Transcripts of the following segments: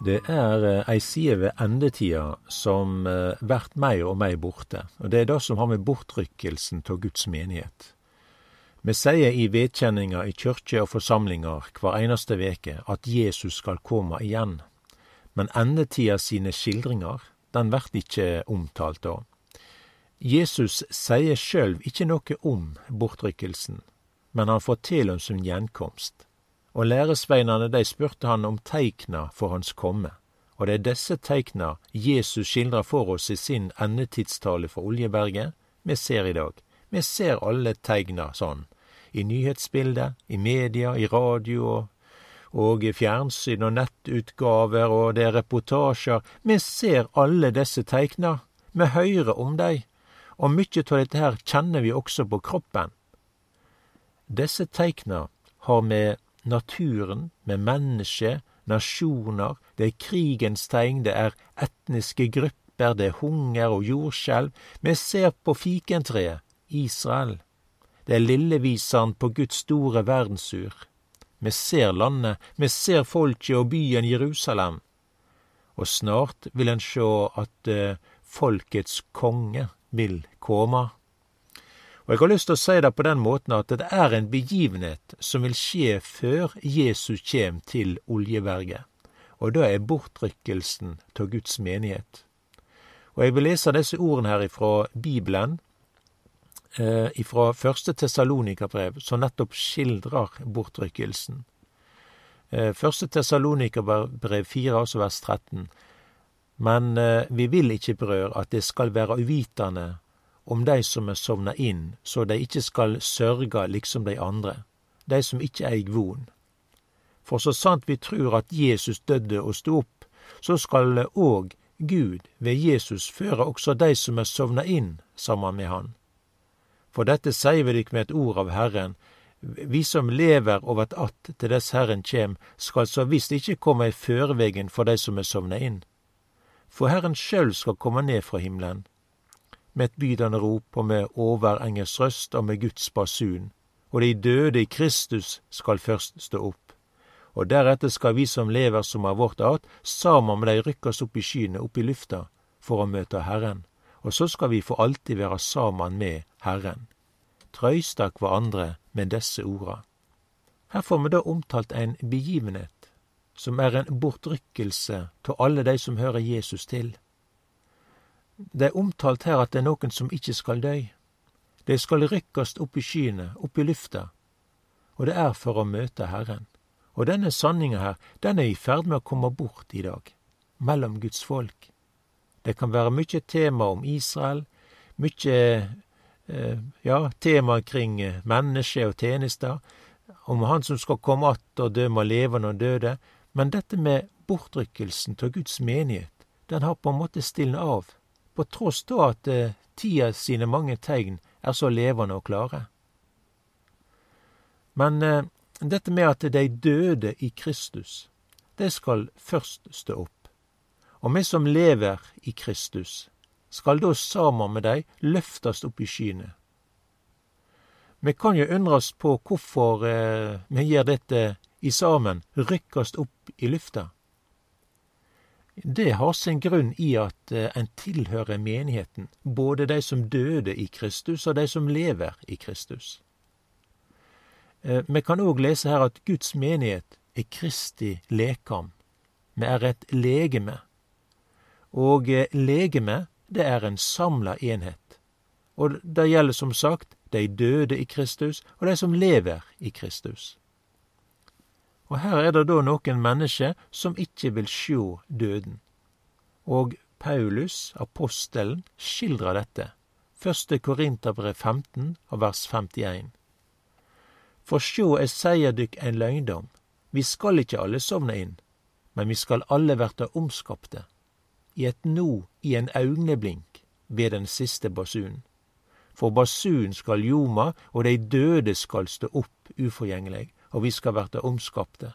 Det er eh, ei side ved endetida som blir meg og meg borte, og det er det som har med bortrykkelsen av Guds menighet. Vi sier i vedkjenninga i kyrkje og forsamlingar hver eneste veke at Jesus skal komme igjen, men endetida sine skildringar, den vert ikkje omtalt da. Jesus sier sjølv ikkje noe om bortrykkelsen, men han forteller om sin gjenkomst og læresveinane dei spurte han om teikna for hans komme, og det er desse teikna Jesus skildrar for oss i sin endetidstale for Oljeberget vi ser i dag. Vi ser alle teikna sånn, i nyhetsbildet, i media, i radio og, og fjernsyn og nettutgaver og det er reportasjer. Vi ser alle disse teikna, vi høyrer om dei, og mykje av dette her kjenner vi også på kroppen. Disse teikna har med naturen, med mennesket, nasjoner, det er krigens tegn, det er etniske grupper, det er hunger og jordskjelv. Vi ser på fikentreet, Israel. Det er lilleviseren på Guds store verdensur. Vi ser landet, vi ser folket og byen Jerusalem. Og snart vil en sjå at uh, folkets konge vil komme. Og jeg har lyst til å si det på den måten at det er en begivenhet som vil skje før Jesus kjem til Oljeberget, og det er bortrykkelsen av Guds menighet. Og jeg vil lese disse ordene her ifra Bibelen, eh, ifra første Tessalonikabrev, som nettopp skildrer bortrykkelsen. Eh, første Tessalonikabrev 4, altså vers 13. Men eh, vi vil ikke, brør, at det skal være uvitende om dei som er sovna inn, så dei ikkje skal sørga liksom dei andre, dei som ikkje eig von. For så sant vi trur at Jesus dødde og sto opp, så skal òg Gud ved Jesus føre også dei som er sovna inn saman med Han. For dette sier vi dykk med et ord av Herren, vi som lever og vert att til dess Herren kjem, skal så visst ikkje komme i førevegen for dei som er sovna inn. For Herren sjølv skal komme ned fra himmelen med et bydende rop og med overengels røst og med Guds basun, og de døde i Kristus skal først stå opp. Og deretter skal vi som lever som av vårt art, sammen med dei rykkes opp i skyene, opp i lufta, for å møte Herren, og så skal vi for alltid være sammen med Herren. Trøysta hverandre med disse orda. Her får vi da omtalt en begivenhet, som er en bortrykkelse av alle de som hører Jesus til. Det er omtalt her at det er noen som ikke skal døy. De skal rykkast opp i skyene, opp i lufta, og det er for å møte Herren. Og denne sanninga her, den er i ferd med å komme bort i dag, mellom Guds folk. Det kan være mykje tema om Israel, mykje eh, ja, tema kring menneske og tjenester, om Han som skal komme att og dømme levende og døde, men dette med bortrykkelsen av Guds menighet, den har på en måte stilna av på tross da at eh, tida sine mange tegn er så levende og klare. Men eh, dette med at de døde i Kristus, det skal først stå opp. Og vi som lever i Kristus, skal da sammen med dei løftast opp i skyene. Vi kan jo undrast på hvorfor eh, vi gjør dette i sammen, rykkast opp i lufta. Det har sin grunn i at eh, en tilhører menigheten, både de som døde i Kristus og de som lever i Kristus. Eh, vi kan òg lese her at Guds menighet er Kristi lekam. Vi er et legeme. Og eh, legeme, det er en samla enhet. Og det gjelder som sagt de døde i Kristus og de som lever i Kristus. Og her er det da noen mennesker som ikke vil sjå døden. Og Paulus, apostelen, skildrer dette. Første Korinterbrev 15 og vers 51. For sjå, eg seier dykk ein løgndom. Vi skal ikkje alle sovne inn, men vi skal alle verta omskapte. I et no, i en augneblink, ved den siste basunen. For basunen skal ljoma, og dei døde skal stå opp uforgjengeleg, og vi skal verta omskapte.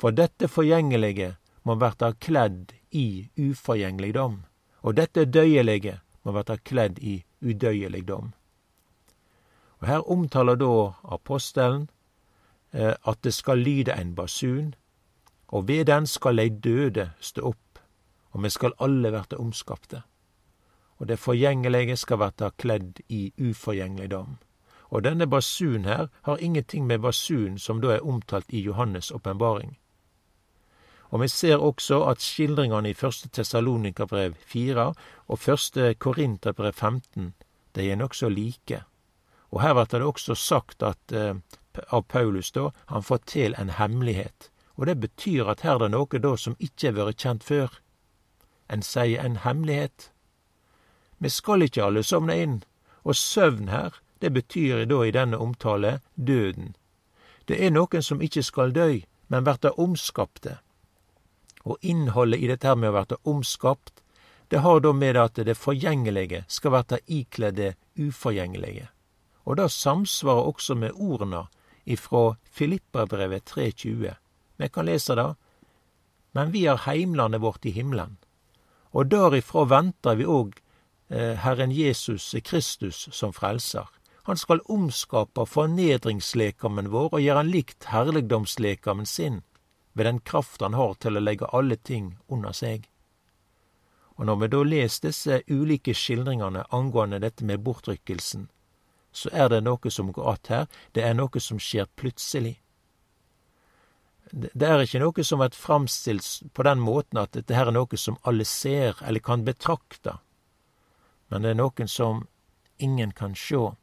For dette forgjengelige må verta kledd i uforgjengeligdom, og dette døyelige må verta kledd i udøyeligdom. Og Her omtaler da apostelen eh, at det skal lyde en basun, og ved den skal dei døde stå opp, og me skal alle verte omskapte. Og det forgjengelige skal verte kledd i uforgjengeligdom. Og denne basun her har ingenting med basun som da er omtalt i Johannes' åpenbaring. Og vi ser også at skildringene i første Tessalonikabrev 4 og første Korinterbrev 15 de er nokså like. Og her blir det også sagt at eh, av Paulus da, han til en hemmelighet. Og det betyr at her er det noe da som ikke har vært kjent før. En sier en hemmelighet. Vi skal ikke alle sovne inn, og søvn her, det betyr da i denne omtale døden. Det er noen som ikke skal dø, men verta omskapte. Og innholdet i dette med å verta omskapt, det har da med at det forgjengelige skal verta ikledd det uforgjengelige. Og det samsvarer også med ordene ifrå Filippabrevet 3.20. Vi kan lese det. Men vi har heimlandet vårt i himmelen. Og derifra venter vi òg eh, Herren Jesus Kristus som frelser. Han skal omskapa fornedringslekamen vår og gjøre han likt herligdomslekamen sin, ved den kraft han har til å legge alle ting under seg. Og når vi da leser disse ulike skildringene angående dette med bortrykkelsen, så er det noe som går att her. Det er noe som skjer plutselig. Det er ikke noe som blir framstilt på den måten at dette her er noe som alle ser eller kan betrakte, men det er noen som ingen kan sjå,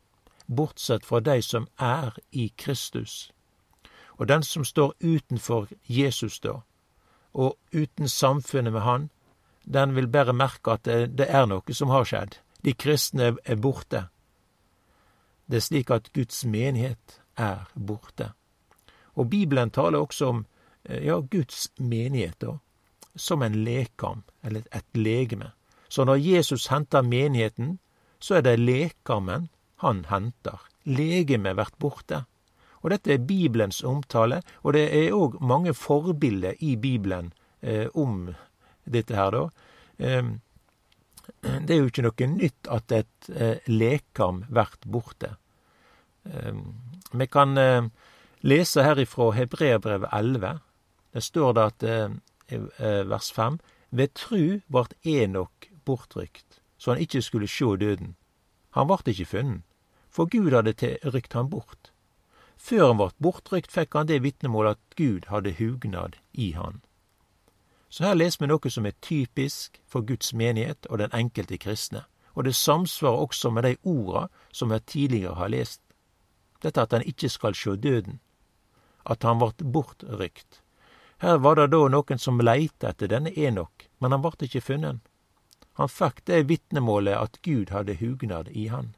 bortsett fra de som er i Kristus. Og den som står utenfor Jesus da, og uten samfunnet med Han, den vil bare merke at det, det er noe som har skjedd. De kristne er borte. Det er slik at Guds menighet er borte. Og Bibelen taler også om eh, ja, Guds menighet da, som en lekam, eller et legeme. Så når Jesus henter menigheten, så er det lekamen han henter. Legemet blir borte. Og dette er Bibelens omtale, og det er òg mange forbilder i Bibelen eh, om dette her, da. Eh, det er jo ikke noe nytt at et eh, lekam blir borte. Eh, vi kan eh, lese her ifra Hebreabrevet 11. Det står det at eh, vers 5 Ved tru vart Enok bortrykt, så han ikke skulle sjå døden. Han vart ikke funnet, for Gud hadde rykt han bort. Før han ble bortrykt, fikk han det vitnemålet at Gud hadde hugnad i han. Så her leser vi noe som er typisk for Guds menighet og den enkelte kristne, og det samsvarer også med de orda som vi tidligere har lest. Dette at han ikke skal sjå døden, at han ble bortrykt. Her var det da noen som leita etter denne Enok, men han ble ikke funnet. Han fikk det vitnemålet at Gud hadde hugnad i han.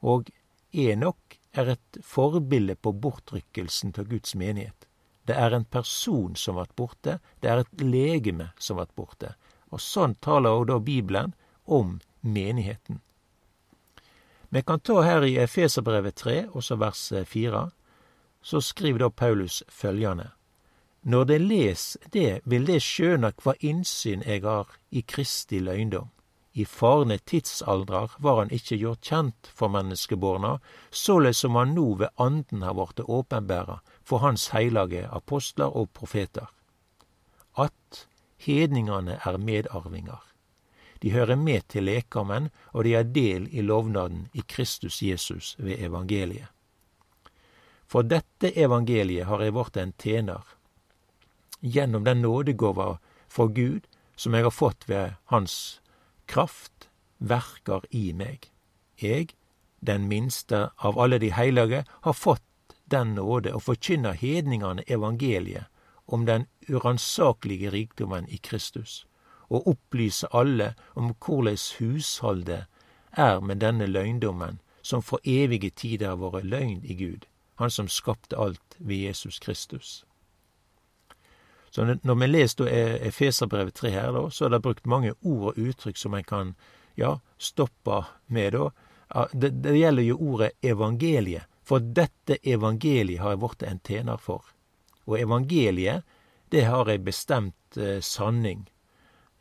Og Enok er et forbilde på bortrykkelsen til Guds menighet. Det er en person som vart borte, det er et legeme som vart borte. Og sånn taler også da Bibelen om menigheten. Vi kan ta her i Efeserbrevet 3, også vers 4, så skriver da Paulus følgende. Når de les det, vil det skjøne kva innsyn eg har i Kristi løgndom. I farne tidsaldrar var han ikkje gjort kjent for menneskeborna, såleis som han no ved anden har vorte åpenbæra for hans heilage apostlar og profeter, at hedningane er medarvingar. De hører med til lekamen, og de har del i lovnaden i Kristus Jesus ved evangeliet. For dette evangeliet har eg vorte en tjener, gjennom den nådegåva fra Gud som eg har fått ved Hans kraft, verkar i meg. Eg, den minste av alle de heilage, har fått den nåde å forkynne hedningane evangeliet om den uransakelige rikdommen i Kristus, og opplyse alle om korleis husholdet er med denne løgndommen, som for evige tider har vært løgn i Gud, Han som skapte alt ved Jesus Kristus. Så når vi leser Efeserbrevet 3 her, da, så er det brukt mange ord og uttrykk som en kan ja, stoppe med, da. Det, det gjelder jo ordet evangeliet. For dette evangeliet har jeg blitt en tjener for. Og evangeliet, det har ei bestemt eh, sanning,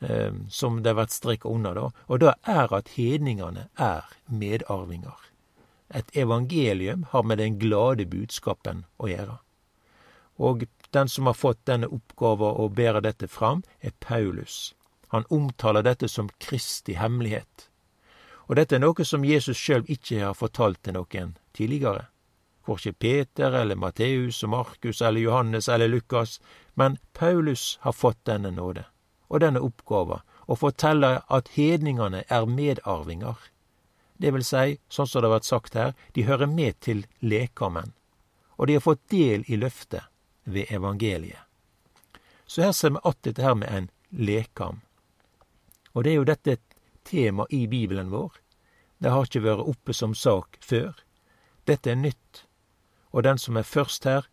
eh, som det har vært streka under, da. Og det er at hedningene er medarvinger. Et evangelium har med den glade budskapen å gjøre. Og den som har fått denne oppgava å bære dette fram, er Paulus. Han omtaler dette som Kristi hemmelighet. Og dette er noe som Jesus sjøl ikke har fortalt til noen tidligere. Korkje Peter eller Matteus og Markus eller Johannes eller Lukas, men Paulus har fått denne nåde og denne oppgava å fortelle at hedningane er medarvinger. Det vil si, sånn som det har vært sagt her, de hører med til lekammen, og de har fått del i løftet ved evangeliet. Så her ser vi att dette her med en lekam. Og det er jo dette tema i Bibelen vår. Det har ikke vært oppe som sak før. Dette er nytt. Og den som er først her,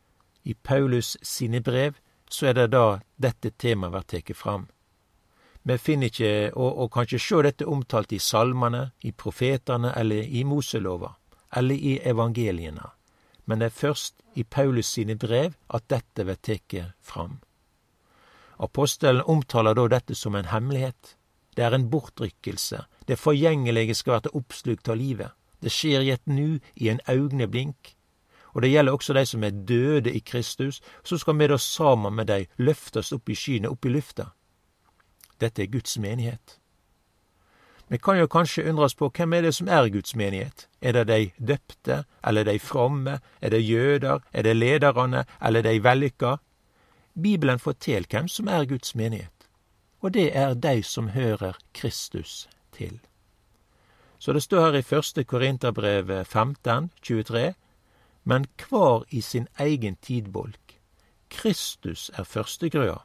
i Paulus sine brev, så er det da dette temaet blir tatt fram. Vi finner ikke, og, og kan ikke sjå dette omtalt i salmene, i profetene eller i Moselova, eller i evangeliene men det er først i Paulus sine brev at dette blir tatt fram. Apostelen omtaler da dette som en hemmelighet. Det er en bortrykkelse. Det forgjengelige skal verte oppslukt av livet. Det skjer i et nu, i en augneblink. Og det gjelder også de som er døde i Kristus, så skal vi da sammen med dei løftes opp i skyene, opp i lufta. Dette er Guds menighet. Vi kan jo kanskje undres på hvem er det som er Guds menighet? Er det de døpte, eller de fromme, er det jøder, er det lederne, eller de vellykka? Bibelen forteller hvem som er Guds menighet, og det er de som hører Kristus til. Så det står her i første Korinterbrev 15, 23, men kvar i sin egen tidbolk. Kristus er førstegrøa.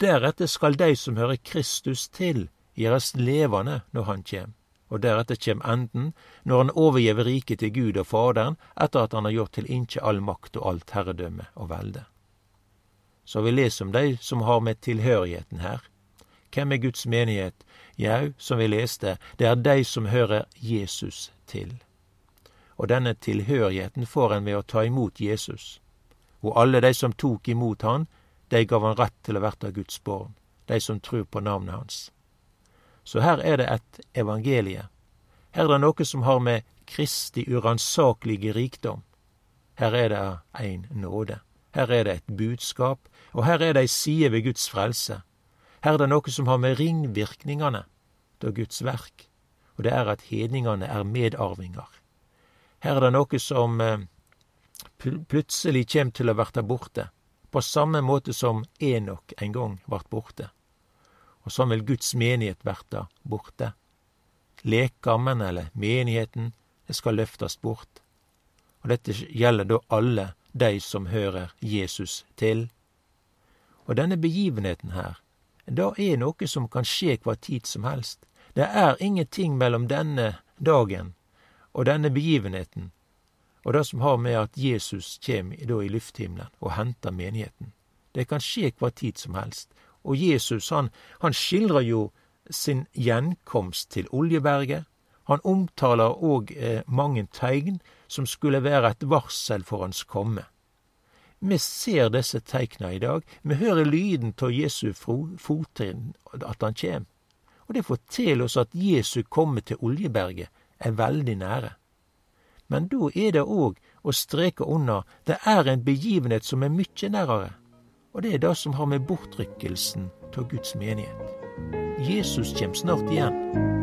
Deretter skal de som hører Kristus til, gjøres levende når han kjem, og deretter kjem enden, når han overgjev riket til Gud og Faderen, etter at han har gjort til inkje all makt og alt herredømme og velde. Så vi leser om de som har med tilhørigheten her. Hvem er Guds menighet? Jau, som vi leste, det er de som hører Jesus til. Og denne tilhørigheten får en ved å ta imot Jesus. Og alle de som tok imot han, de gav han rett til å verte Guds barn, de som tror på navnet hans. Så her er det et evangelie. Her er det noe som har med Kristi uransakelige rikdom. Her er det ein nåde. Her er det et budskap, og her er det ei side ved Guds frelse. Her er det noe som har med ringvirkningane av Guds verk, og det er at hedningane er medarvinger. Her er det noe som eh, plutselig kjem til å verta borte, på samme måte som Enok en gang vart borte og sånn vil Guds menighet verta borte. Lekammen, eller menigheten, det skal løftast bort. Og dette gjelder da alle de som hører Jesus til. Og denne begivenheten her, da er noe som kan skje hva tid som helst. Det er ingenting mellom denne dagen og denne begivenheten og det som har med at Jesus kjem da i lufthimmelen og henter menigheten. Det kan skje hva tid som helst, og Jesus han, han skildrer jo sin gjenkomst til Oljeberget. Han omtaler òg eh, mange tegn som skulle være et varsel for hans komme. Vi ser disse teikna i dag. Vi hører lyden av Jesu fottrinn, at han kjem. Og det forteller oss at Jesu komme til Oljeberget er veldig nære. Men da er det òg å streke under det er en begivenhet som er mykje nærare. Og det er det som har med bortrykkelsen av Guds menighet. Jesus kommer snart igjen.